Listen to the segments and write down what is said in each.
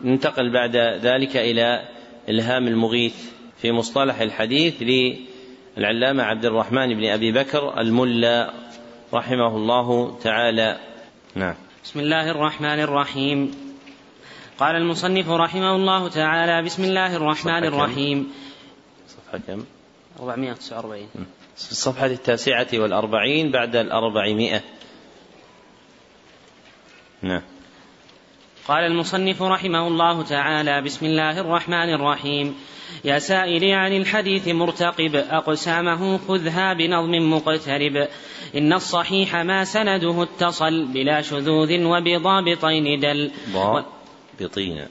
ننتقل بعد ذلك إلى إلهام المغيث في مصطلح الحديث للعلامة عبد الرحمن بن أبي بكر الملا رحمه الله تعالى. نعم. بسم الله الرحمن الرحيم. قال المصنف رحمه الله تعالى بسم الله الرحمن الرحيم. صفحة كم؟ 449 في الصفحة التاسعة والأربعين بعد الأربعمائة. نعم. قال المصنف رحمه الله تعالى بسم الله الرحمن الرحيم. يا سائلي عن الحديث مرتقب أقسامه خذها بنظم مقترب. إن الصحيح ما سنده اتصل بلا شذوذ وبضابطين دل. ضابطين.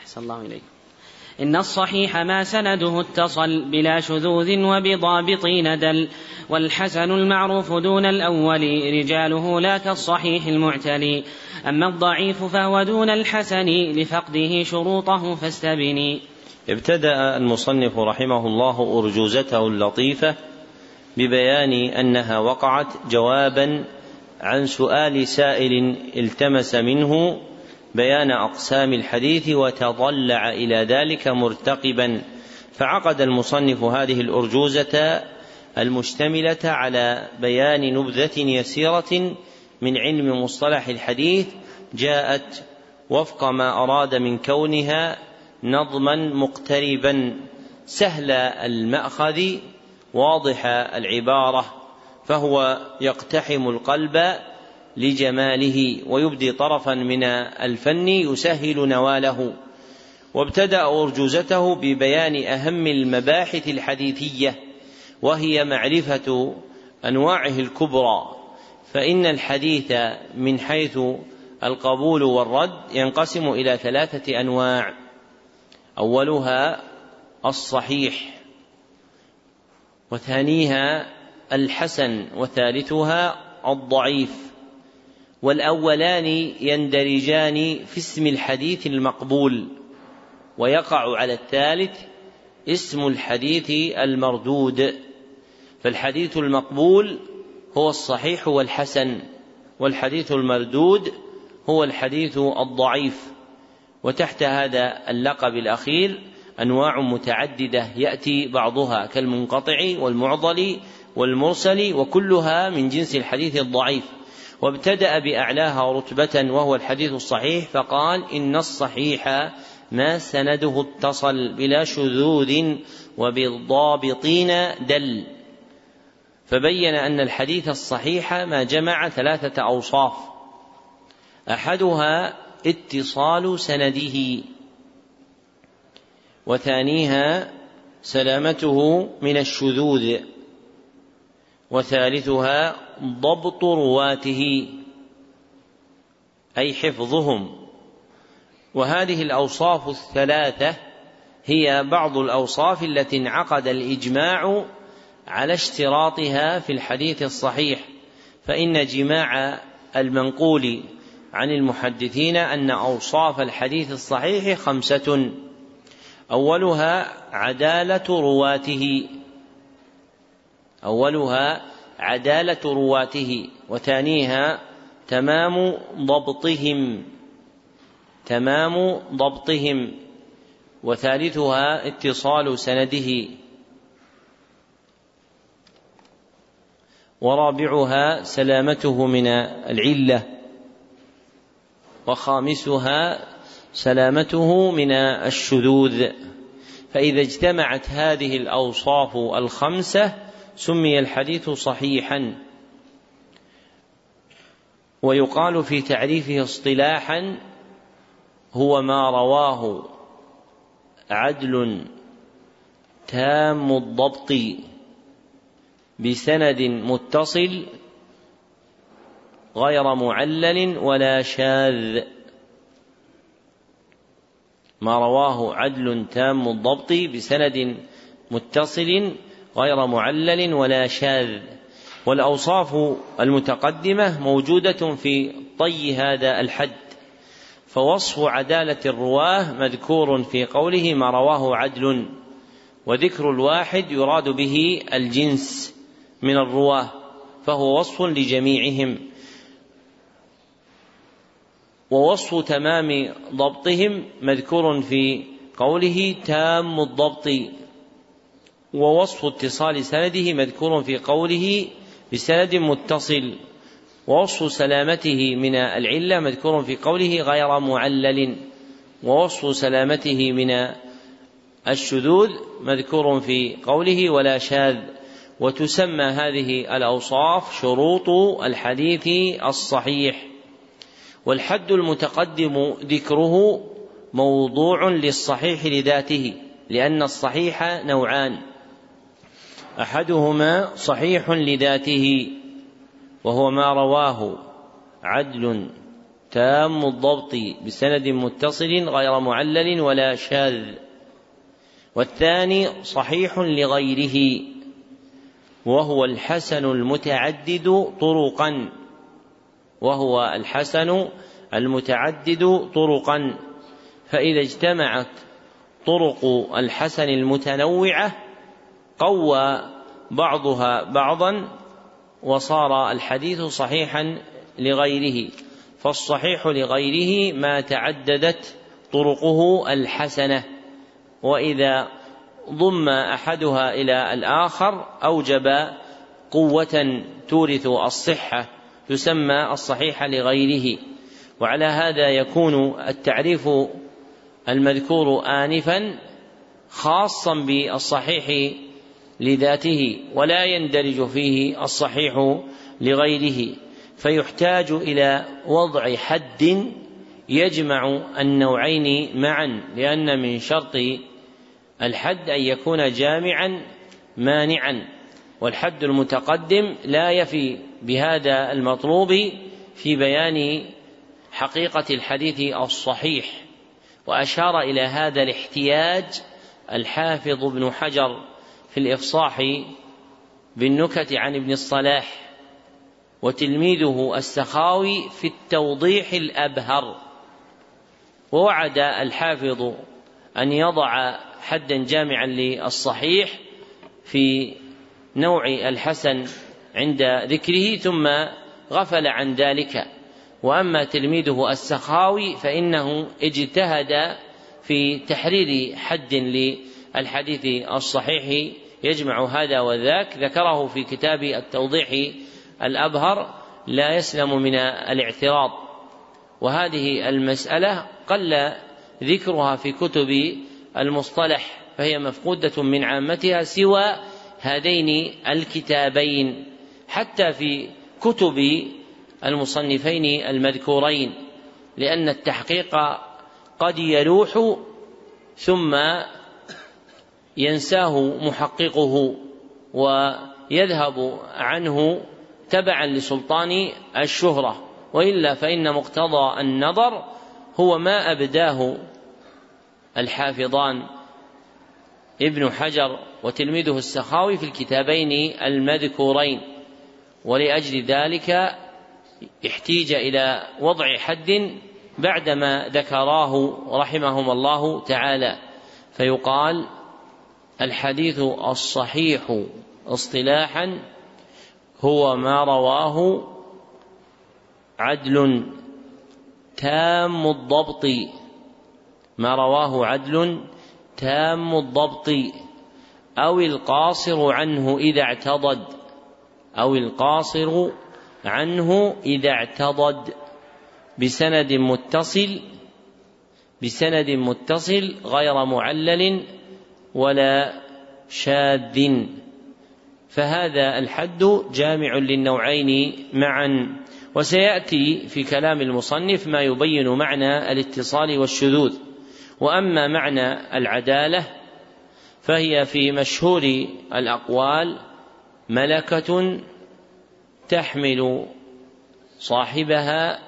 أحسن الله إليك. إن الصحيح ما سنده اتصل بلا شذوذ وبضابطين دل والحسن المعروف دون الأول رجاله لا كالصحيح المعتلي. أما الضعيف فهو دون الحسن لفقده شروطه فاستبني. ابتدأ المصنف رحمه الله أرجوزته اللطيفة ببيان أنها وقعت جوابا عن سؤال سائل التمس منه بيان أقسام الحديث وتضلع إلى ذلك مرتقبا. فعقد المصنف هذه الأرجوزة المشتملة على بيان نبذة يسيرة من علم مصطلح الحديث جاءت وفق ما أراد من كونها نظما مقتربا. سهل المأخذ واضح العبارة فهو يقتحم القلب لجماله ويبدي طرفا من الفن يسهل نواله. وابتدأ أرجوزته ببيان أهم المباحث الحديثية وهي معرفة أنواعه الكبرى. فإن الحديث من حيث القبول والرد ينقسم إلى ثلاثة أنواع. أولها الصحيح وثانيها الحسن وثالثها الضعيف. والأولان يندرجان في اسم الحديث المقبول ويقع على الثالث اسم الحديث المردود. فالحديث المقبول هو الصحيح والحسن والحديث المردود هو الحديث الضعيف. وتحت هذا اللقب الأخير أنواع متعددة يأتي بعضها كالمنقطع والمعضل والمرسل وكلها من جنس الحديث الضعيف. وابتدأ بأعلاها رتبة وهو الحديث الصحيح فقال إن الصحيح ما سنده اتصل بلا شذوذ وبالضابطين دل. فبين أن الحديث الصحيح ما جمع ثلاثة أوصاف. أحدها اتصال سنده وثانيها سلامته من الشذوذ وثالثها ضبط رواته أي حفظهم. وهذه الأوصاف الثلاثة هي بعض الأوصاف التي انعقد الإجماع على اشتراطها في الحديث الصحيح. فإن جماع المنقول عن المحدثين أن أوصاف الحديث الصحيح خمسة. أولها عدالة رواته. أولها عدالة رواته وثانيها تمام ضبطهم تمام ضبطهم وثالثها اتصال سنده. ورابعها سلامته من العلة وخامسها سلامته من الشذوذ. فإذا اجتمعت هذه الأوصاف الخمسة سمي الحديث صحيحا. ويقال في تعريفه اصطلاحا هو ما رواه عدل تام الضبط بسند متصل غير معلل ولا شاذ. ما رواه عدل تام الضبط بسند متصل غير معلل ولا شاذ. والأوصاف المتقدمة موجودة في طي هذا الحد. فوصف عدالة الرواة مذكور في قوله ما رواه عدل. وذكر الواحد يراد به الجنس من الرواة. فهو وصف لجميعهم. ووصف تمام ضبطهم مذكور في قوله تام الضبط. ووصف اتصال سنده مذكور في قوله بسند متصل. ووصف سلامته من العلة مذكور في قوله غير معلل. ووصف سلامته من الشذوذ مذكور في قوله ولا شاذ. وتسمى هذه الأوصاف شروط الحديث الصحيح. والحد المتقدم ذكره موضوع للصحيح لذاته لأن الصحيح نوعان. أحدهما صحيح لذاته وهو ما رواه عدل تام الضبط بسند متصل غير معلل ولا شاذ والثاني صحيح لغيره وهو الحسن المتعدد طرقا وهو الحسن المتعدد طرقا فإذا اجتمعت طرق الحسن المتنوعة قوى بعضها بعضا وصار الحديث صحيحا لغيره. فالصحيح لغيره ما تعددت طرقه الحسنة. وإذا ضم أحدها إلى الآخر أوجب قوة تورث الصحة يسمى الصحيح لغيره. وعلى هذا يكون التعريف المذكور انفا خاصا بالصحيح لذاته ولا يندرج فيه الصحيح لغيره فيحتاج إلى وضع حد يجمع النوعين معا لأن من شرط الحد أن يكون جامعا مانعا والحد المتقدم لا يفي بهذا المطلوب في بيان حقيقة الحديث الصحيح وأشار إلى هذا الاحتياج الحافظ ابن حجر في الإفصاح بالنكت عن ابن الصلاح وتلميذه السخاوي في التوضيح الأبهر. ووعد الحافظ أن يضع حدا جامعا للصحيح في نوع الحسن عند ذكره ثم غفل عن ذلك. وأما تلميذه السخاوي فإنه اجتهد في تحرير حد الحديث الصحيح يجمع هذا وذاك. ذكره في كتاب التوضيح الأبهر لا يسلم من الاعتراض. وهذه المسألة قل ذكرها في كتب المصطلح فهي مفقودة من عامتها سوى هذين الكتابين حتى في كتب المصنفين المذكورين لأن التحقيق قد يلوح ثم ينساه محققه ويذهب عنه تبعا لسلطان الشهرة. وإلا فإن مقتضى النظر هو ما أبداه الحافظان ابن حجر وتلميذه السخاوي في الكتابين المذكورين. ولأجل ذلك احتيج إلى وضع حد بعدما ذكراه رحمهما الله تعالى. فيقال الحديث الصحيح اصطلاحا هو ما رواه عدل تام الضبط. ما رواه عدل تام الضبط. أو القاصر عنه إذا اعتضد. أو القاصر عنه إذا اعتضد. بسند متصل. بسند متصل غير معلل. ولا شاذ. فهذا الحد جامع للنوعين معا. وسيأتي في كلام المصنف ما يبين معنى الاتصال والشذوذ. وأما معنى العدالة فهي في مشهور الأقوال ملكة تحمل صاحبها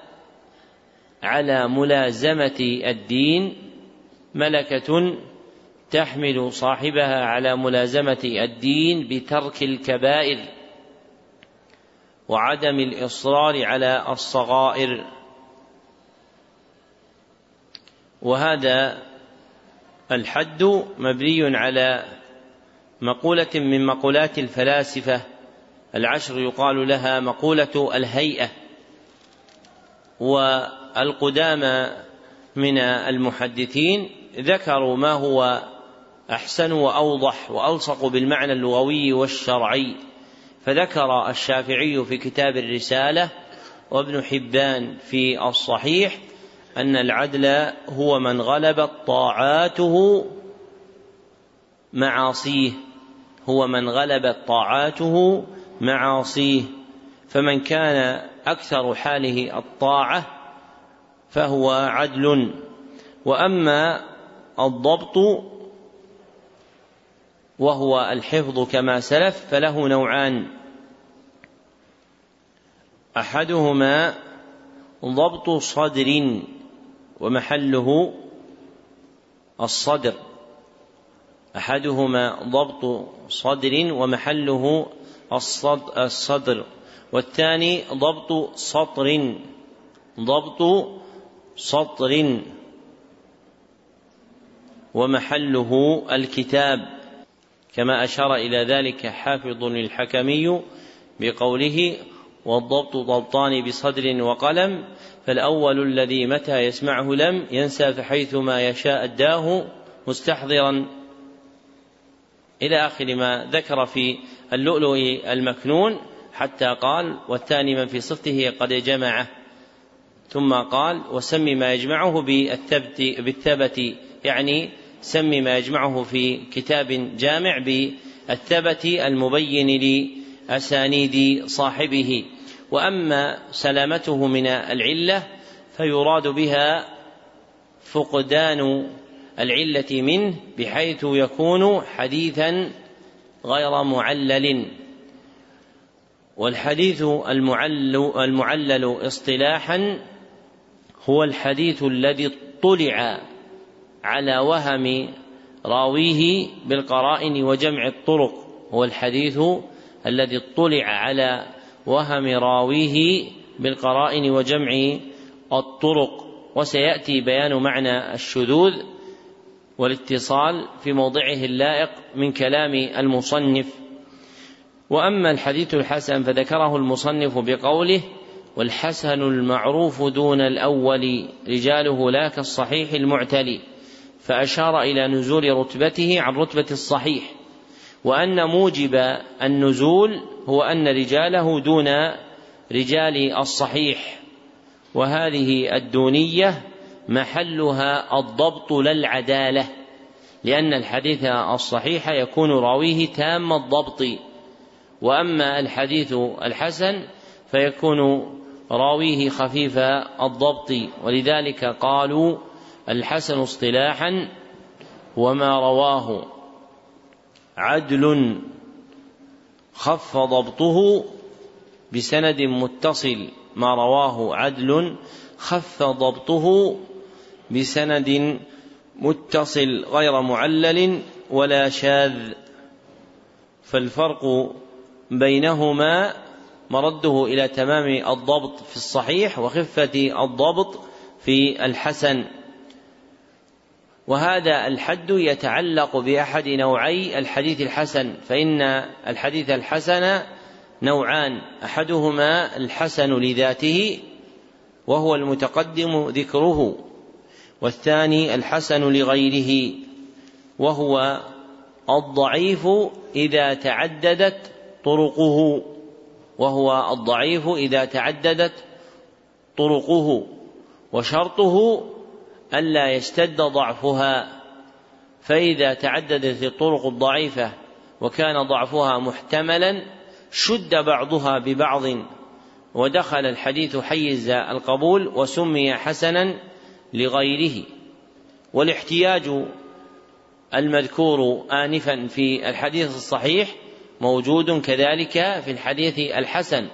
على ملازمة الدين ملكة تحمل صاحبها على ملازمة الدين بترك الكبائر وعدم الإصرار على الصغائر. وهذا الحد مبني على مقولة من مقولات الفلاسفة. العشر يقال لها مقولة الهيئة والقدامى من المحدثين ذكروا ما هو أحسن وأوضح وألصق بالمعنى اللغوي والشرعي. فذكر الشافعي في كتاب الرسالة وابن حبان في الصحيح أن العدل هو من غلبت طاعاته معاصيه. هو من غلبت طاعاته معاصيه. فمن كان أكثر حاله الطاعة فهو عدل. وأما الضبط وهو الحفظ كما سلف فله نوعان. أحدهما ضبط صدر ومحله الصدر. أحدهما ضبط صدر ومحله الصدر. والثاني ضبط سطر ضبط سطر. ومحله الكتاب. كما أشار إلى ذلك حافظ الحكمي بقوله والضبط ضبطان بصدر وقلم فالأول الذي متى يسمعه لم ينسى فحيثما يشاء أداه مستحضرا. إلى آخر ما ذكر في اللؤلؤ المكنون حتى قال والثاني من في صفته قد جمعه. ثم قال وسم ما يجمعه بالثبت بالثبت يعني سم ما يجمعه في كتاب جامع بالثبت المبين لأسانيد صاحبه. وأما سلامته من العلة فيراد بها فقدان العلة منه بحيث يكون حديثا غير معلل. والحديث المعلل, المعلل اصطلاحا هو الحديث الذي اطلع على وهم راويه بالقرائن وجمع الطرق هو الحديث الذي اطلع على وهم راويه بالقرائن وجمع الطرق. وسيأتي بيان معنى الشذوذ والاتصال في موضعه اللائق من كلام المصنف. وأما الحديث الحسن فذكره المصنف بقوله والحسن المعروف دون الأول رجاله لا كالصحيح المعتلي. فأشار إلى نزول رتبته عن رتبة الصحيح وأن موجب النزول هو أن رجاله دون رجال الصحيح وهذه الدونية محلها الضبط لا العداله لأن الحديث الصحيح يكون راويه تام الضبط وأما الحديث الحسن فيكون راويه خفيف الضبط ولذلك قالوا الحسن اصطلاحا وما رواه عدل خف ضبطه بسند متصل ما رواه عدل خف ضبطه بسند متصل غير معلل ولا شاذ. فالفرق بينهما مرده إلى تمام الضبط في الصحيح وخفة الضبط في الحسن. وهذا الحد يتعلق بأحد نوعي الحديث الحسن فإن الحديث الحسن نوعان أحدهما الحسن لذاته وهو المتقدم ذكره والثاني الحسن لغيره وهو الضعيف إذا تعددت طرقه وهو الضعيف إذا تعددت طرقه وشرطه ألا يشتد ضعفها فإذا تعددت الطرق الضعيفة وكان ضعفها محتملا شد بعضها ببعض. ودخل الحديث حيز القبول وسمي حسنا لغيره. والاحتياج المذكور آنفا في الحديث الصحيح موجود كذلك في الحديث الحسن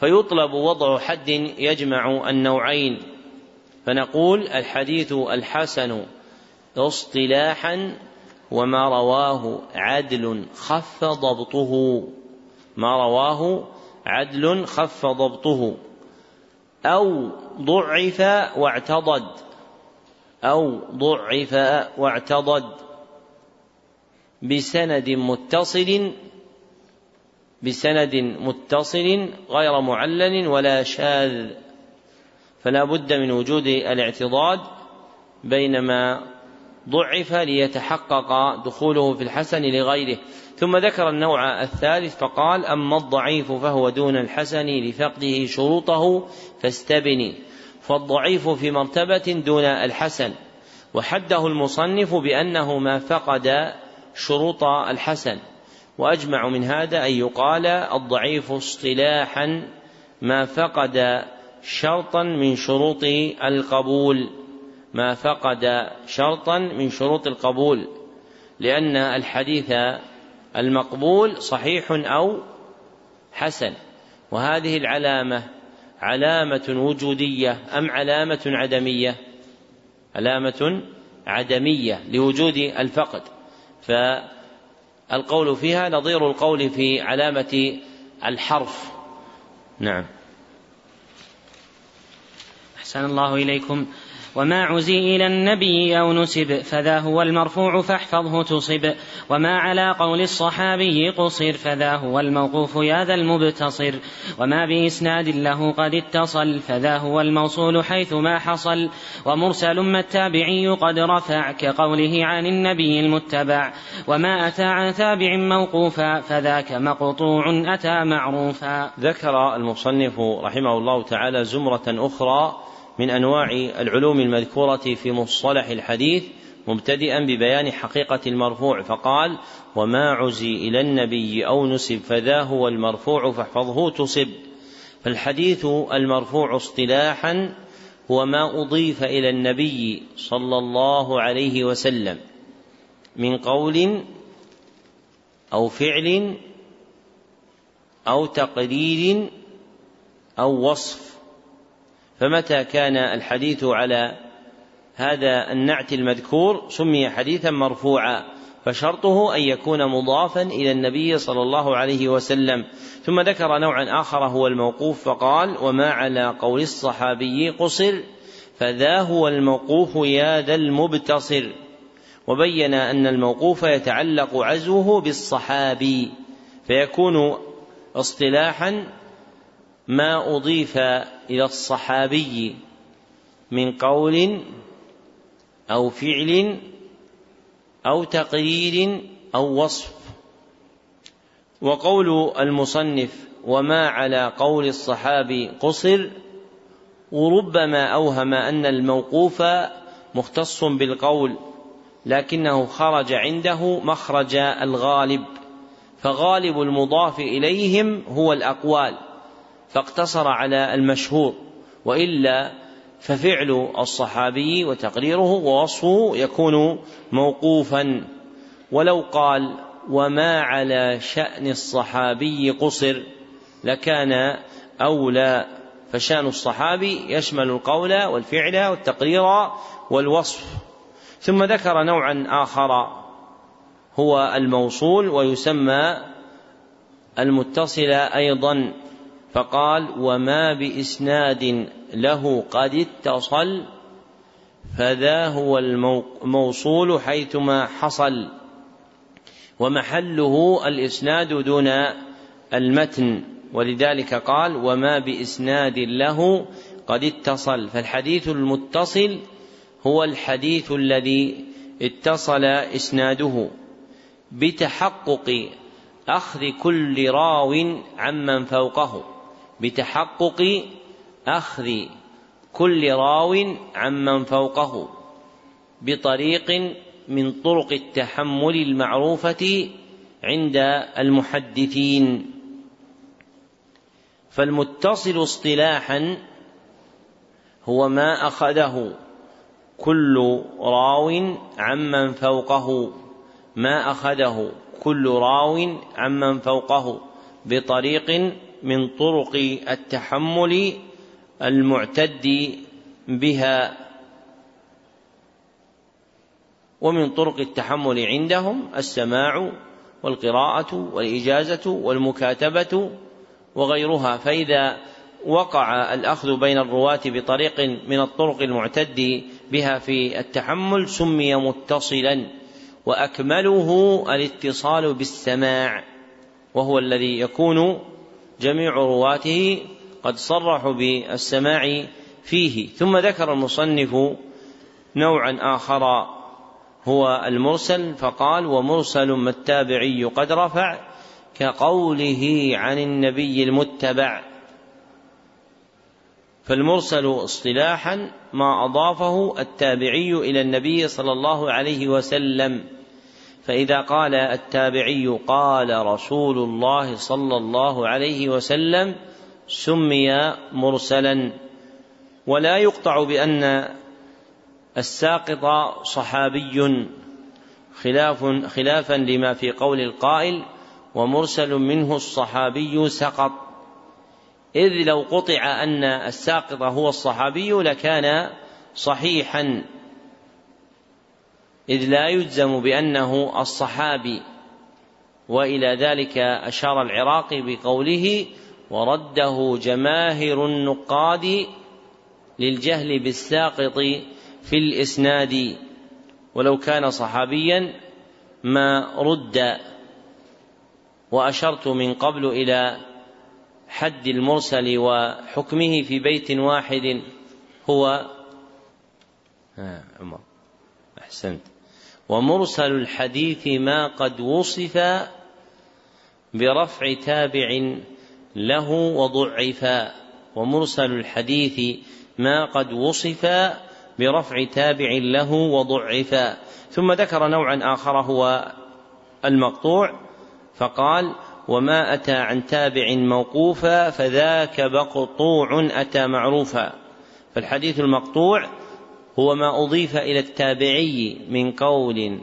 فيطلب وضع حد يجمع النوعين. فنقول الحديث الحسن اصطلاحا وما رواه عدل خف ضبطه. ما رواه عدل خف ضبطه. أو ضعف واعتضد. أو ضعف واعتضد. بسند متصل. بسند متصل غير معلل ولا شاذ. فلا بد من وجود الاعتضاد بينما ضعف ليتحقق دخوله في الحسن لغيره. ثم ذكر النوع الثالث فقال أما الضعيف فهو دون الحسن لفقده شروطه فاستبني فالضعيف في مرتبة دون الحسن وحده المصنف بأنه ما فقد شروط الحسن. وأجمع من هذا أن يقال الضعيف اصطلاحا ما فقد شرطا من شروط القبول. ما فقد شرطا من شروط القبول لأن الحديث المقبول صحيح أو حسن. وهذه العلامة علامة وجودية أم علامة عدمية؟ علامة عدمية لوجود الفقد. فالقول فيها نظير القول في علامة الحرف. نعم. أحسن الله إليكم. وما عزي إلى النبي أو نسب فذا هو المرفوع فاحفظه تصب. وما على قول الصحابي قصر فذا هو الموقوف يا ذا المبتصر. وما بإسناد له قد اتصل فذا هو الموصول حيث ما حصل. ومرسل ما التابعي قد رفع كقوله عن النبي المتبع. وما أتى عن تابع موقوفا فذاك مقطوع أتى معروفا. ذكر المصنف رحمه الله تعالى زمرة أخرى من أنواع العلوم المذكورة في مصطلح الحديث مبتدئا ببيان حقيقة المرفوع فقال وما عزي إلى النبي أو نسب فذا هو المرفوع فاحفظه تصب. فالحديث المرفوع اصطلاحا هو ما أضيف إلى النبي صلى الله عليه وسلم من قول أو فعل أو تقرير أو وصف. فمتى كان الحديث على هذا النعت المذكور سمي حديثا مرفوعا فشرطه أن يكون مضافا إلى النبي صلى الله عليه وسلم. ثم ذكر نوعا آخر هو الموقوف فقال وما على قول الصحابي قصر فذا هو الموقوف يا ذا المبتصر. وبين أن الموقوف يتعلق عزوه بالصحابي فيكون اصطلاحا ما أضيف إلى الصحابي من قول أو فعل أو تقرير أو وصف. وقول المصنف وما على قول الصحابي قصر وربما أوهم أن الموقوف مختص بالقول لكنه خرج عنده مخرج الغالب فغالب المضاف إليهم هو الأقوال. فاقتصر على المشهور وإلا ففعل الصحابي وتقريره ووصفه يكون موقوفا. ولو قال وما على شأن الصحابي قصر لكان أولى فشأن الصحابي يشمل القول والفعل والتقرير والوصف. ثم ذكر نوعا آخر هو الموصول ويسمى المتصل أيضا. فقال وما بإسناد له قد اتصل فذا هو الموصول حيثما حصل. ومحله الإسناد دون المتن ولذلك قال وما بإسناد له قد اتصل. فالحديث المتصل هو الحديث الذي اتصل إسناده بتحقق أخذ كل راو عمن فوقه. بتحقق أخذ كل راو عمن فوقه بطريق من طرق التحمل المعروفة عند المحدثين. فالمتصل اصطلاحا هو ما أخذه كل راو عمن فوقه ما أخذه كل راو عمن فوقه بطريق من طرق التحمل المعتد بها ومن طرق التحمل عندهم السماع والقراءة والإجازة والمكاتبة وغيرها. فإذا وقع الأخذ بين الرواة بطريق من الطرق المعتد بها في التحمل سمي متصلا وأكمله الاتصال بالسماع وهو الذي يكون جميع رواته قد صرحوا بالسماع فيه. ثم ذكر المصنف نوعا آخر هو المرسل فقال ومرسل ما التابعي قد رفع كقوله عن النبي المتبع فالمرسل اصطلاحا ما أضافه التابعي إلى النبي صلى الله عليه وسلم. فإذا قال التابعي قال رسول الله صلى الله عليه وسلم سمي مرسلا ولا يقطع بأن الساقط صحابي خلاف خلافا لما في قول القائل ومرسل منه الصحابي سقط. إذ لو قطع أن الساقط هو الصحابي لكان صحيحا. إذ لا يجزم بأنه الصحابي وإلى ذلك أشار العراقي بقوله ورده جماهر النقاد للجهل بالساقط في الإسناد ولو كان صحابيا ما رد وأشرت من قبل إلى حد المرسل وحكمه في بيت واحد هو آه عمر أحسنت. ومرسل الحديث ما قد وصف برفع تابع له وضعفا ومرسل الحديث ما قد وصف برفع تابع له وضعفا ثم ذكر نوعا آخر هو المقطوع فقال وما أتى عن تابع موقوفا فذاك مقطوع أتى معروفا. فالحديث المقطوع هو ما أضيف إلى التابعي من قول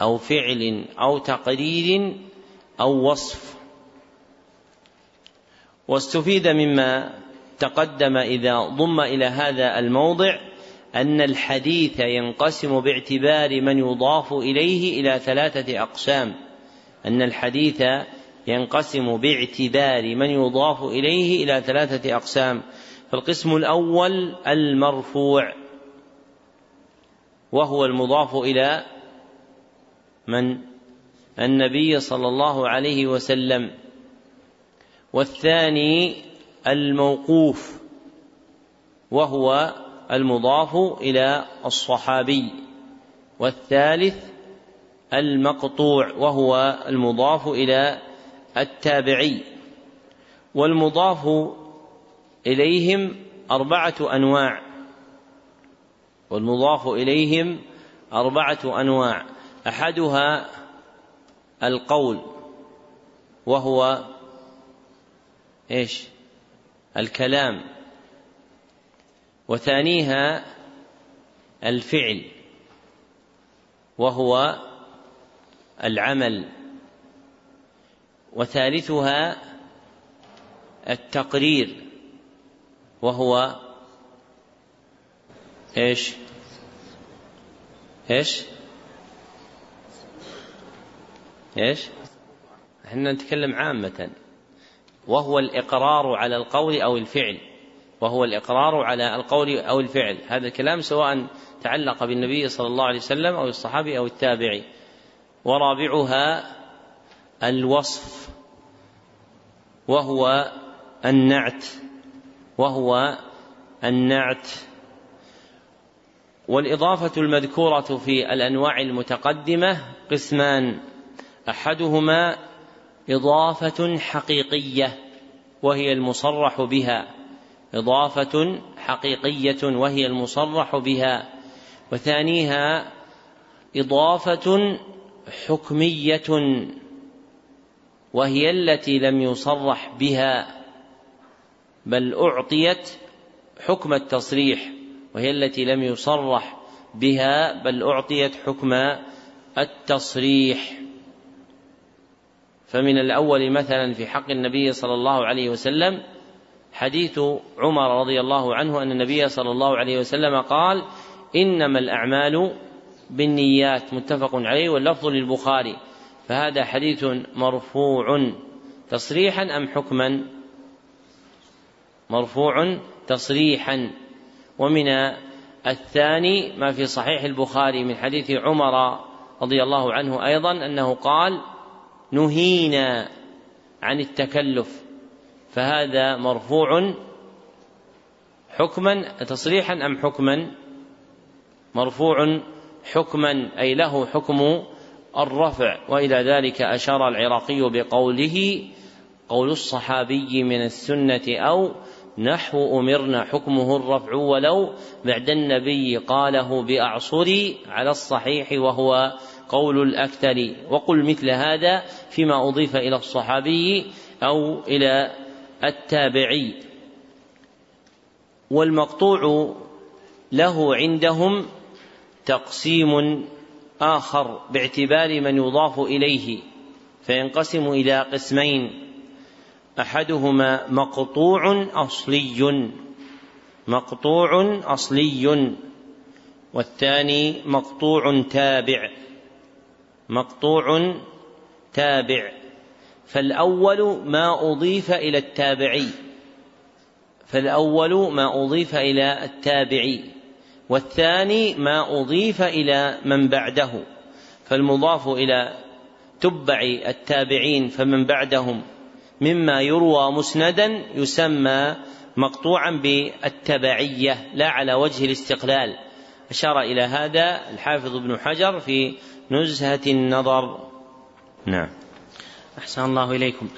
أو فعل أو تقرير أو وصف. واستفيد مما تقدم إذا ضم إلى هذا الموضع أن الحديث ينقسم باعتبار من يضاف إليه إلى ثلاثة أقسام. أن الحديث ينقسم باعتبار من يضاف إليه إلى ثلاثة أقسام. فالقسم الأول المرفوع وهو المضاف إلى من؟ النبي صلى الله عليه وسلم. والثاني الموقوف وهو المضاف إلى الصحابي. والثالث المقطوع وهو المضاف إلى التابعي. والمضاف إليهم أربعة أنواع والمضاف إليهم أربعة أنواع. أحدها القول وهو إيش؟ الكلام. وثانيها الفعل وهو العمل. وثالثها التقرير. وهو إيش؟ إيش؟ إيش؟ إحنا نتكلم عامة. وهو الإقرار على القول أو الفعل. وهو الإقرار على القول أو الفعل. هذا الكلام سواء تعلق بالنبي صلى الله عليه وسلم أو الصحابي أو التابعي. ورابعها الوصف. وهو النعت. وهو النعت والإضافة المذكورة في الأنواع المتقدمة قسمان. أحدهما إضافة حقيقية وهي المصرح بها. إضافة حقيقية وهي المصرح بها. وثانيها إضافة حكمية وهي التي لم يصرح بها. بل أعطيت حكم التصريح وهي التي لم يصرح بها بل أعطيت حكم التصريح. فمن الأول مثلا في حق النبي صلى الله عليه وسلم حديث عمر رضي الله عنه أن النبي صلى الله عليه وسلم قال إنما الأعمال بالنيات متفق عليه واللفظ للبخاري. فهذا حديث مرفوع تصريحا أم حكما؟ مرفوع تصريحا. ومن الثاني ما في صحيح البخاري من حديث عمر رضي الله عنه أيضا أنه قال نهينا عن التكلف. فهذا مرفوع حكما تصريحا أم حكما؟ مرفوع حكما أي له حكم الرفع. وإلى ذلك أشار العراقي بقوله قول الصحابي من السنة أو نحو أمرنا حكمه الرفع ولو بعد النبي قاله بأعصري على الصحيح وهو قول الأكثر. وقل مثل هذا فيما أضيف إلى الصحابي أو إلى التابعي. والمقطوع له عندهم تقسيم آخر باعتبار من يضاف إليه فينقسم إلى قسمين. أحدهما مقطوع أصلي. مقطوع أصلي. والثاني مقطوع تابع. مقطوع تابع. فالأول ما أضيف إلى التابعي. فالأول ما أضيف إلى التابعي. والثاني ما أضيف إلى من بعده. فالمضاف إلى تبع التابعين فمن بعدهم. مما يروى مسندا يسمى مقطوعا بالتبعية لا على وجه الاستقلال. أشار إلى هذا الحافظ ابن حجر في نزهة النظر. نعم. أحسن الله إليكم.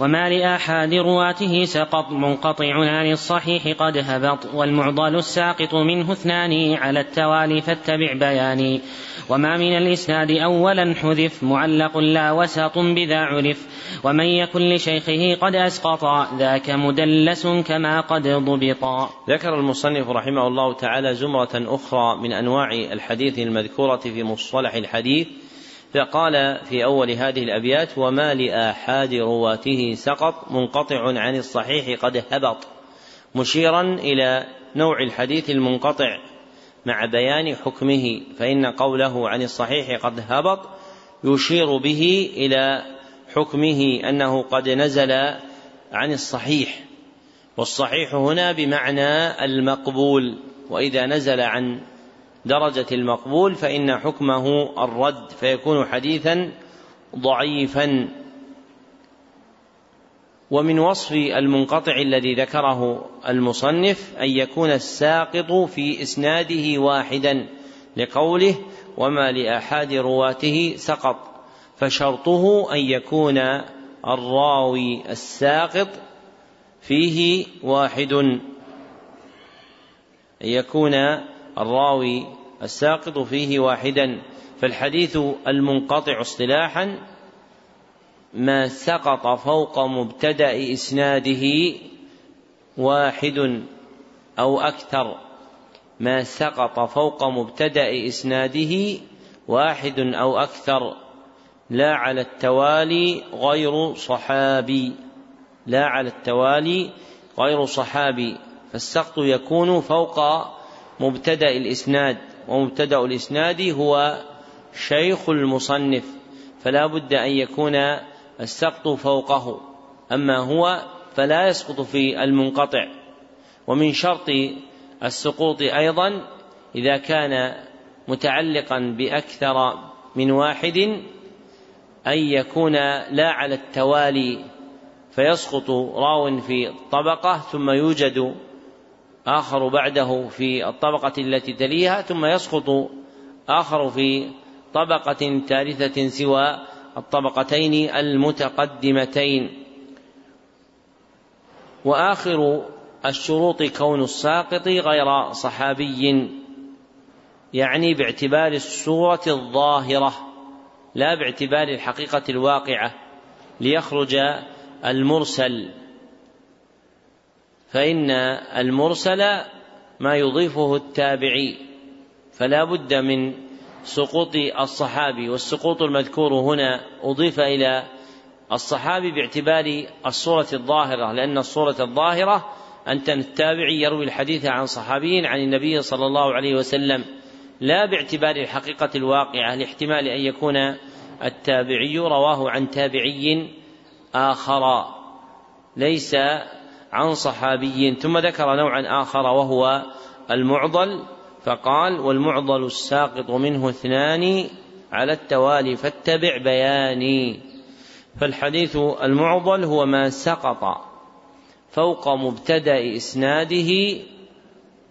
وما لآحاد رواته سقط منقطع عن الصحيح قد هبط والمعضل الساقط منه اثنان على التوالي فاتبع بياني. وما من الإسناد أولا حذف معلق لا وسط بذا عرف. ومن يكن لشيخه قد أسقط ذاك مدلس كما قد ضبط. ذكر المصنف رحمه الله تعالى زمرة أخرى من أنواع الحديث المذكورة في مصطلح الحديث فقال في أول هذه الأبيات وما لآحاد رواته سقط منقطع عن الصحيح قد هبط. مشيرا إلى نوع الحديث المنقطع مع بيان حكمه فإن قوله عن الصحيح قد هبط يشير به إلى حكمه أنه قد نزل عن الصحيح. والصحيح هنا بمعنى المقبول وإذا نزل عن درجة المقبول فإن حكمه الرد فيكون حديثا ضعيفا. ومن وصف المنقطع الذي ذكره المصنف أن يكون الساقط في إسناده واحدا لقوله وما لأحد رواته سقط فشرطه أن يكون الراوي الساقط فيه واحد أن يكون الراوي الساقط فيه واحدا فالحديث المنقطع اصطلاحا ما سقط فوق مبتدأ إسناده واحد أو أكثر ما سقط فوق مبتدأ إسناده واحد أو أكثر لا على التوالي غير صحابي لا على التوالي غير صحابي فالسقط يكون فوق مبتدأ الإسناد ومبتدأ الإسناد هو شيخ المصنف فلا بد أن يكون السقط فوقه أما هو فلا يسقط في المنقطع ومن شرط السقوط أيضا إذا كان متعلقا بأكثر من واحد أن يكون لا على التوالي فيسقط راو في طبقة ثم يوجد آخر بعده في الطبقة التي تليها ثم يسقط آخر في طبقة ثالثة سوى الطبقتين المتقدمتين. وآخر الشروط كون الساقط غير صحابي يعني باعتبار الصورة الظاهرة لا باعتبار الحقيقة الواقعة ليخرج المرسل. فإن المرسل ما يضيفه التابعي فلا بد من سقوط الصحابي والسقوط المذكور هنا أضيف إلى الصحابي باعتبار الصورة الظاهرة لأن الصورة الظاهرة أن التابعي يروي الحديث عن صحابي عن النبي صلى الله عليه وسلم لا باعتبار الحقيقة الواقعة لاحتمال أن يكون التابعي رواه عن تابعي آخر. ليس عن صحابي ثم ذكر نوعا آخر وهو المعضل فقال والمعضل الساقط منه اثنان على التوالي فاتبع بياني. فالحديث المعضل هو ما سقط فوق مبتدأ إسناده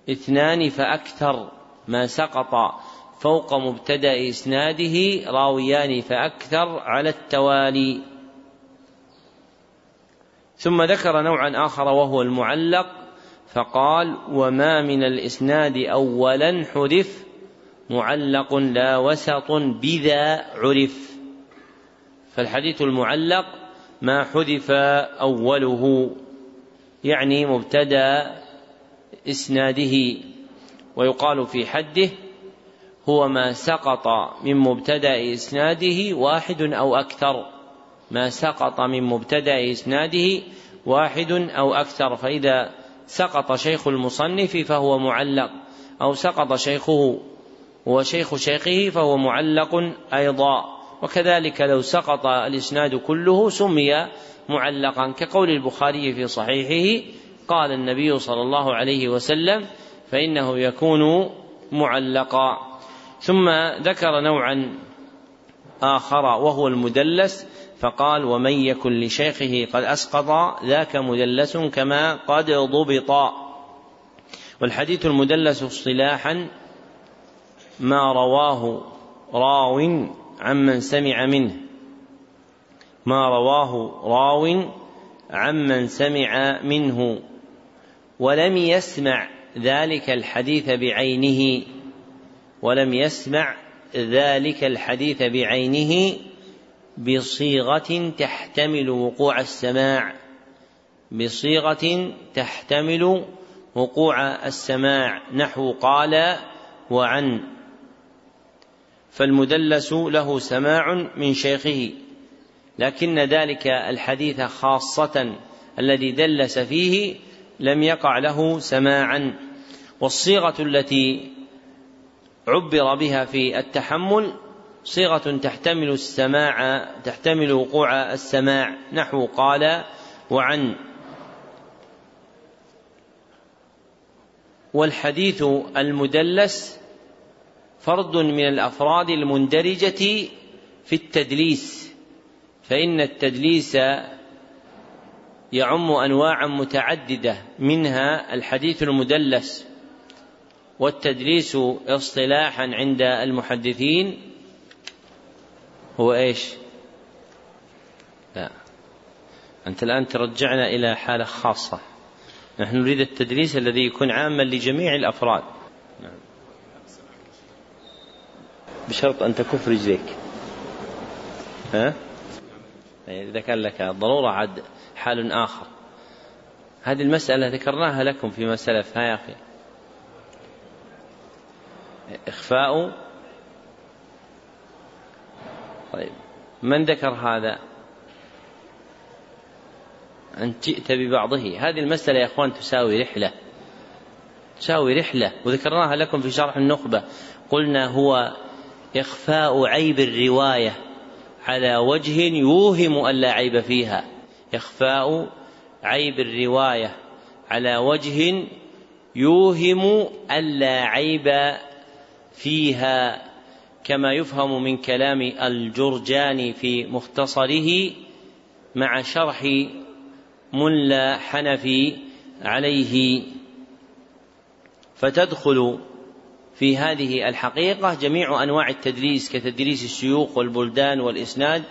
اثنان فأكثر ما سقط فوق مبتدأ إسناده راويان فأكثر على التوالي. ثم ذكر نوعا آخر وهو المعلق فقال وما من الإسناد أولا حذف معلق لا وسط بذا عرف. فالحديث المعلق ما حذف أوله يعني مبتدأ إسناده ويقال في حده هو ما سقط من مبتدأ إسناده واحد أو أكثر. ما سقط من مبتدأ إسناده واحد أو أكثر فإذا سقط شيخ المصنف فهو معلق أو سقط شيخه وشيخ شيخه فهو معلق أيضا. وكذلك لو سقط الإسناد كله سمي معلقا كقول البخاري في صحيحه قال النبي صلى الله عليه وسلم فإنه يكون معلقا. ثم ذكر نوعا آخر وهو المدلس فقال ومن يكن لشيخه قد أسقط ذاك مدلس كما قد ضبط. والحديث المدلس اصطلاحا ما رواه راو عمن سمع منه. ما رواه راو عمن سمع منه. ولم يسمع ذلك الحديث بعينه. ولم يسمع ذلك الحديث بعينه. بصيغة تحتمل وقوع السماع. بصيغة تحتمل وقوع السماع. نحو قال وعن. فالمدلس له سماع من شيخه. لكن ذلك الحديث خاصة الذي دلس فيه لم يقع له سماعا. والصيغة التي عبر بها في التحمل صيغة تحتمل السماع تحتمل وقوع السماع. نحو قال وعن والحديث المدلس فرد من الأفراد المندرجة في التدليس فإن التدليس يعم انواعا متعددة منها الحديث المدلس والتدليس اصطلاحا عند المحدثين هو إيش؟ لا. أنت الآن ترجعنا إلى حالة خاصة. نحن نريد التدليس الذي يكون عاما لجميع الأفراد. نعم. بشرط أن تكف رجليك. ها؟ إذا كان لك ضرورة عاد حال آخر. هذه المسألة ذكرناها لكم فيما سلف ها يا أخي؟ إخفاء طيب. من ذكر هذا؟ أن جئت ببعضه. هذه المسألة يا أخوان تساوي رحلة. تساوي رحلة. وذكرناها لكم في شرح النخبة. قلنا هو إخفاء عيب الرواية على وجه يوهم أن لا عيب فيها. إخفاء عيب الرواية على وجه يوهم ألا عيب فيها. كما يفهم من كلام الجرجاني في مختصره مع شرح ملا حنفي عليه. فتدخل في هذه الحقيقة جميع أنواع التدريس كتدريس الشيوخ والبلدان والإسناد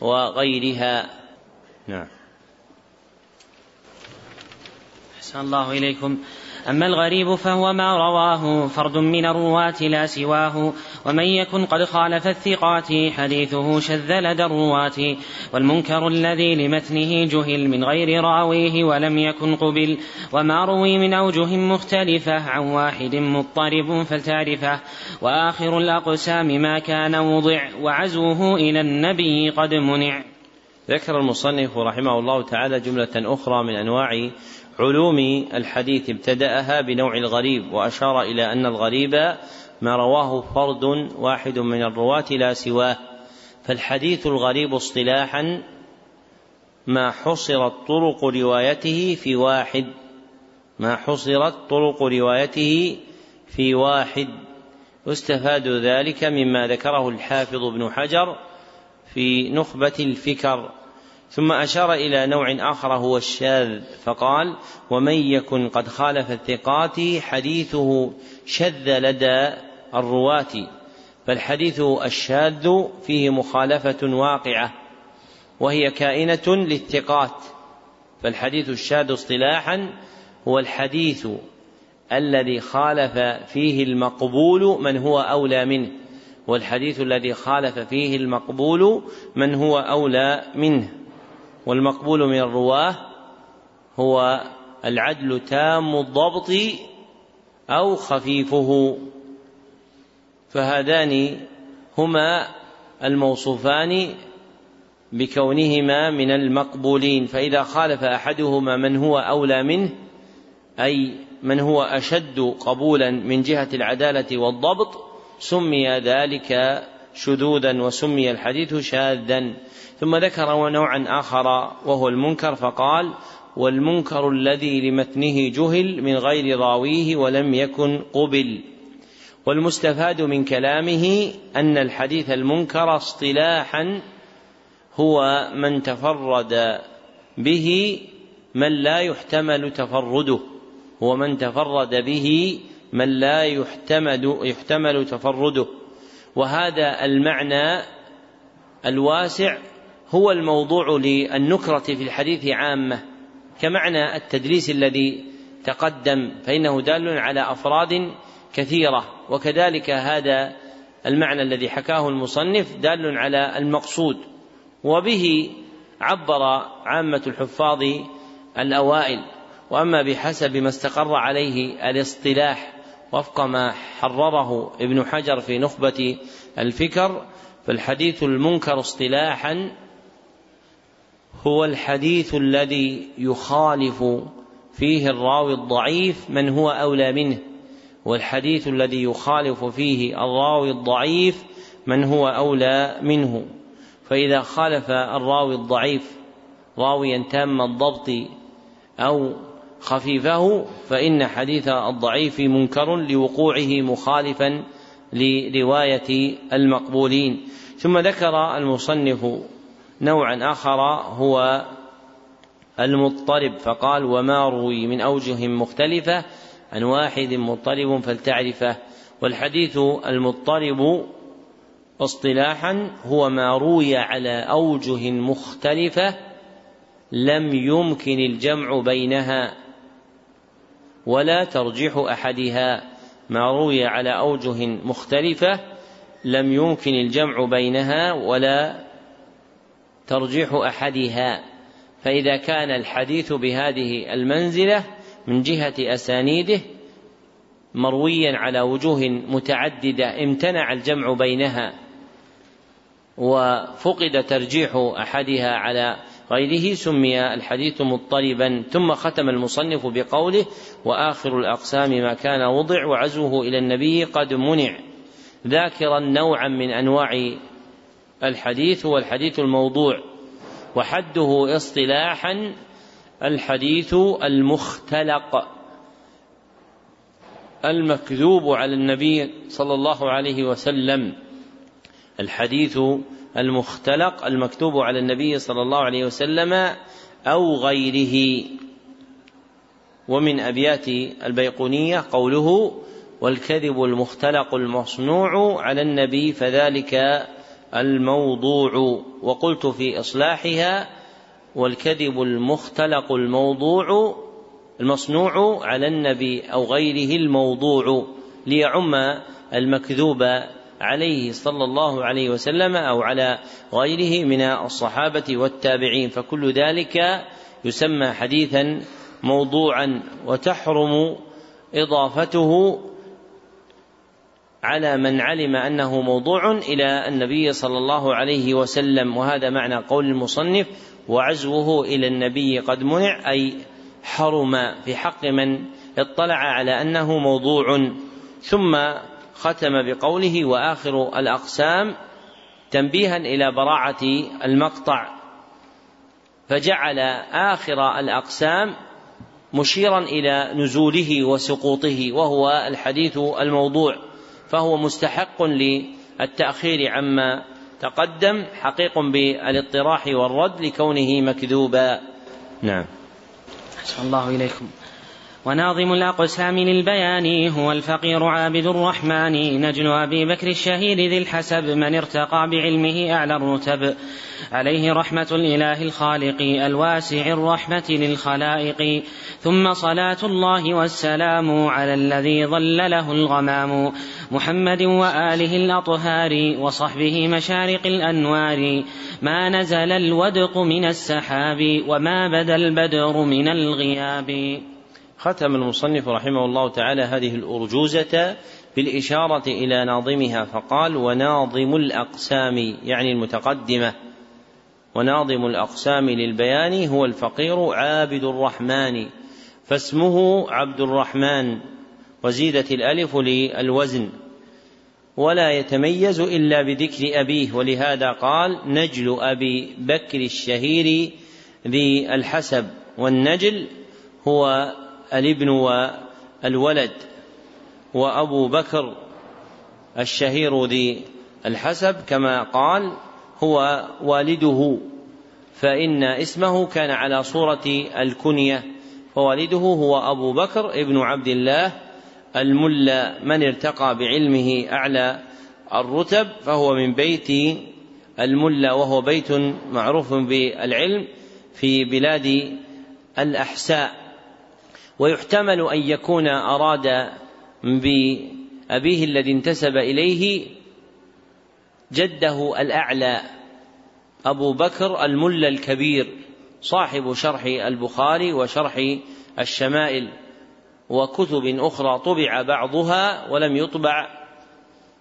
وغيرها. نعم. أحسن الله إليكم. أما الغريب فهو ما رواه فرد من الرواة لا سواه ومن يكن قد خالف الثقات حديثه شذ لدى الرواة والمنكر الذي لمتنه جهل من غير راويه ولم يكن قبل وما روي من أوجه مختلفة عن واحد مضطرب فلتعرفه وآخر الأقسام ما كان وضع وعزوه إلى النبي قد منع. ذكر المصنف رحمه الله تعالى جملة أخرى من أنواع علوم الحديث ابتدأها بنوع الغريب وأشار إلى أن الغريب ما رواه فرد واحد من الرواة لا سواه. فالحديث الغريب اصطلاحا ما حصرت طرق روايته في واحد ما حصرت طرق روايته في واحد. يستفاد ذلك مما ذكره الحافظ ابن حجر في نخبة الفكر. ثم أشار إلى نوع آخر هو الشاذ فقال ومن يكن قد خالف الثقات حديثه شذ لدى الرواة فالحديث الشاذ فيه مخالفة واقعة وهي كائنة للثقات فالحديث الشاذ اصطلاحا هو الحديث الذي خالف فيه المقبول من هو أولى منه والحديث الذي خالف فيه المقبول من هو أولى منه. والمقبول من الرواة هو العدل تام الضبط أو خفيفه. فهذان هما الموصوفان بكونهما من المقبولين. فإذا خالف أحدهما من هو أولى منه أي من هو أشد قبولا من جهة العدالة والضبط سمي ذلك شذوذا وسمي الحديث شاذا. ثم ذكر نوعا آخر وهو المنكر فقال والمنكر الذي لمتنه جهل من غير راويه ولم يكن قبل. والمستفاد من كلامه أن الحديث المنكر اصطلاحا هو من تفرد به من لا يحتمل تفرده هو من تفرد به من لا يحتمل يحتمل تفرده. وهذا المعنى الواسع هو الموضوع للنكرة في الحديث عامة. كمعنى التدليس الذي تقدم فإنه دال على أفراد كثيرة وكذلك هذا المعنى الذي حكاه المصنف دال على المقصود. وبه عبر عامة الحفاظ الأوائل. وأما بحسب ما استقر عليه الاصطلاح وفق ما حرره ابن حجر في نخبة الفكر فالحديث المنكر اصطلاحا هو الحديث الذي يخالف فيه الراوي الضعيف من هو أولى منه والحديث الذي يخالف فيه الراوي الضعيف من هو أولى منه. فإذا خالف الراوي الضعيف راويا تام الضبط أو خفيفه فإن حديث الضعيف منكر لوقوعه مخالفا لرواية المقبولين. ثم ذكر المصنف نوعا آخر هو المضطرب فقال وما روي من أوجه مختلفة عن واحد مضطرب فلتعرفه والحديث المضطرب اصطلاحا هو ما روي على أوجه مختلفة لم يمكن الجمع بينها. ولا ترجيح أحدها ما روي على أوجه مختلفة لم يمكن الجمع بينها ولا ترجيح أحدها. فإذا كان الحديث بهذه المنزلة من جهة أسانيده مرويا على وجوه متعددة امتنع الجمع بينها وفقد ترجيح أحدها على غيره سمي الحديث مضطربا ثم ختم المصنف بقوله وآخر الأقسام ما كان وضع وعزوه إلى النبي قد منع. ذاكرا نوعا من أنواع الحديث هو الحديث الموضوع وحده اصطلاحا الحديث المختلق المكذوب على النبي صلى الله عليه وسلم. الحديث المختلق المكتوب على النبي صلى الله عليه وسلم أو غيره. ومن أبيات البيقونية قوله والكذب المختلق المصنوع على النبي فذلك الموضوع. وقلت في إصلاحها والكذب المختلق الموضوع المصنوع على النبي أو غيره الموضوع ليعم المكذوب عليه صلى الله عليه وسلم أو على غيره من الصحابة والتابعين. فكل ذلك يسمى حديثا موضوعا وتحرم إضافته على من علم أنه موضوع إلى النبي صلى الله عليه وسلم. وهذا معنى قول المصنف وعزوه إلى النبي قد منع أي حرم في حق من اطلع على أنه موضوع. ثم ختم بقوله وآخر الأقسام تنبيها إلى براعة المقطع فجعل آخر الأقسام مشيرا إلى نزوله وسقوطه وهو الحديث الموضوع فهو مستحق للتأخير عما تقدم حقيق بالاطراح والرد لكونه مكذوبا. نعم. الله إليكم. وناظم الأقسام للبيان هو الفقير عابد الرحمن. نجل أبي بكر الشهيد ذي الحسب من ارتقى بعلمه أعلى الرتب. عليه رحمة الإله الخالق الواسع الرحمة للخلائق. ثم صلاة الله والسلام على الذي ظلله الغمام. محمد وآله الأطهار وصحبه مشارق الأنوار. ما نزل الودق من السحاب وما بدا البدر من الغياب. ختم المصنف رحمه الله تعالى هذه الأرجوزة بالإشارة إلى ناظمها فقال وناظم الأقسام يعني المتقدمة. وناظم الأقسام للبيان هو الفقير عابد الرحمن فاسمه عبد الرحمن وزيدت الألف للوزن. ولا يتميز إلا بذكر أبيه ولهذا قال نجل أبي بكر الشهير ذي الحسب والنجل هو الابن والولد وأبو بكر الشهير ذي الحسب كما قال هو والده. فإن اسمه كان على صورة الكنية فوالده هو أبو بكر ابن عبد الله الملا من ارتقى بعلمه أعلى الرتب فهو من بيت الملا وهو بيت معروف بالعلم في بلاد الأحساء. ويحتمل أن يكون أراد بأبيه الذي انتسب إليه جده الأعلى أبو بكر الملا الكبير صاحب شرح البخاري وشرح الشمائل وكتب أخرى طبع بعضها ولم يطبع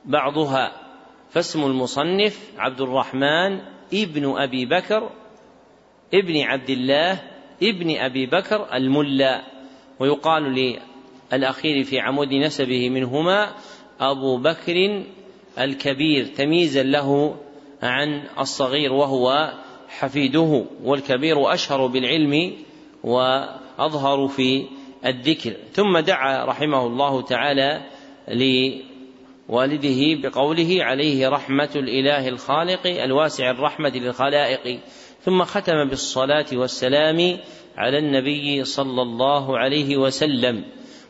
بعضها فاسم المصنف عبد الرحمن ابن أبي بكر ابن عبد الله ابن أبي بكر الملا. ويقال للأخير في عمود نسبه منهما أبو بكر الكبير تمييزا له عن الصغير وهو حفيده والكبير أشهر بالعلم وأظهر في الذكر. ثم دعا رحمه الله تعالى لوالده بقوله عليه رحمة الإله الخالق الواسع الرحمة للخلائق ثم ختم بالصلاة والسلام على النبي صلى الله عليه وسلم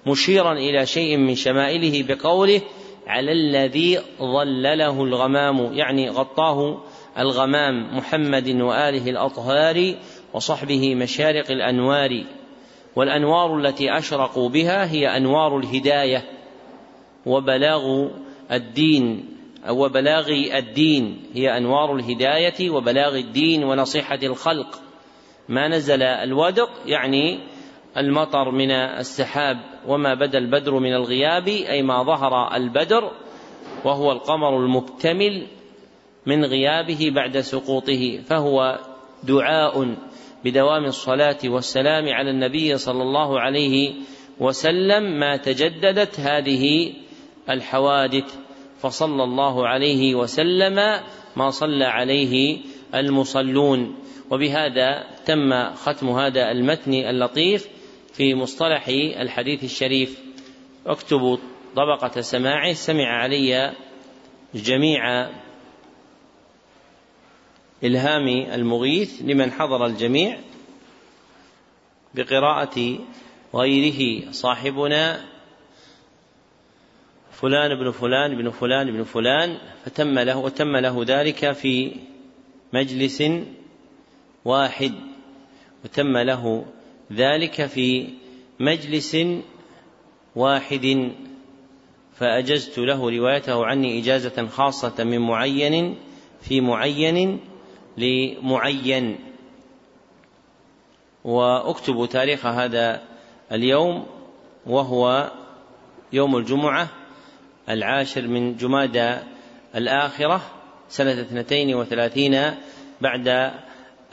مشيرا إلى شيء من شمائله بقوله على الذي ظلله الغمام يعني غطاه الغمام محمد وآله الأطهار وصحبه مشارق الأنوار والأنوار التي أشرقوا بها هي أنوار الهداية وبلاغ الدين وبلاغ الدين هي أنوار الهداية وبلاغ الدين ونصيحة الخلق. ما نزل الودق يعني المطر من السحاب وما بدا البدر من الغياب أي ما ظهر البدر وهو القمر المكتمل من غيابه بعد سقوطه فهو دعاء بدوام الصلاة والسلام على النبي صلى الله عليه وسلم. ما تجددت هذه الحوادث فصلى الله عليه وسلم ما صلى عليه المصلون. وبهذا تم ختم هذا المتن اللطيف في مصطلح الحديث الشريف. اكتبوا طبقة سماعه سمع علي جميع إلهام المغيث لمن حضر الجميع بقراءة غيره صاحبنا فلان بن فلان بن فلان بن فلان فتم له وتم له ذلك في مجلس واحد وتم له ذلك في مجلس واحد. فأجزت له روايته عني إجازة خاصة من معين في معين لمعين. وأكتب تاريخ هذا اليوم وهو يوم الجمعة. العاشر من جمادى الآخرة سنة اثنتين وثلاثين بعد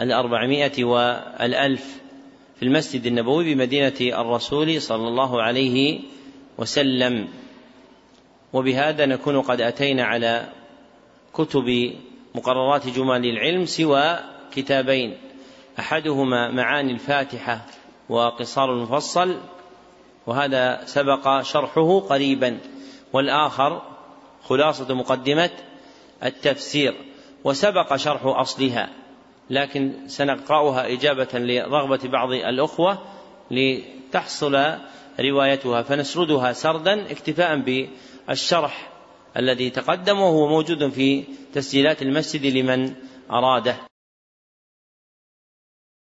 الأربعمائة والألف في المسجد النبوي بمدينة الرسول صلى الله عليه وسلم. وبهذا نكون قد أتينا على كتب مقررات جمال العلم سوى كتابين أحدهما معاني الفاتحة وقصار المفصل وهذا سبق شرحه قريبا. والآخر خلاصة مقدمة التفسير وسبق شرح أصلها لكن سنقرأها إجابة لرغبة بعض الأخوة لتحصل روايتها فنسردها سردا اكتفاء بالشرح الذي تقدم وهو موجود في تسجيلات المسجد لمن أراده.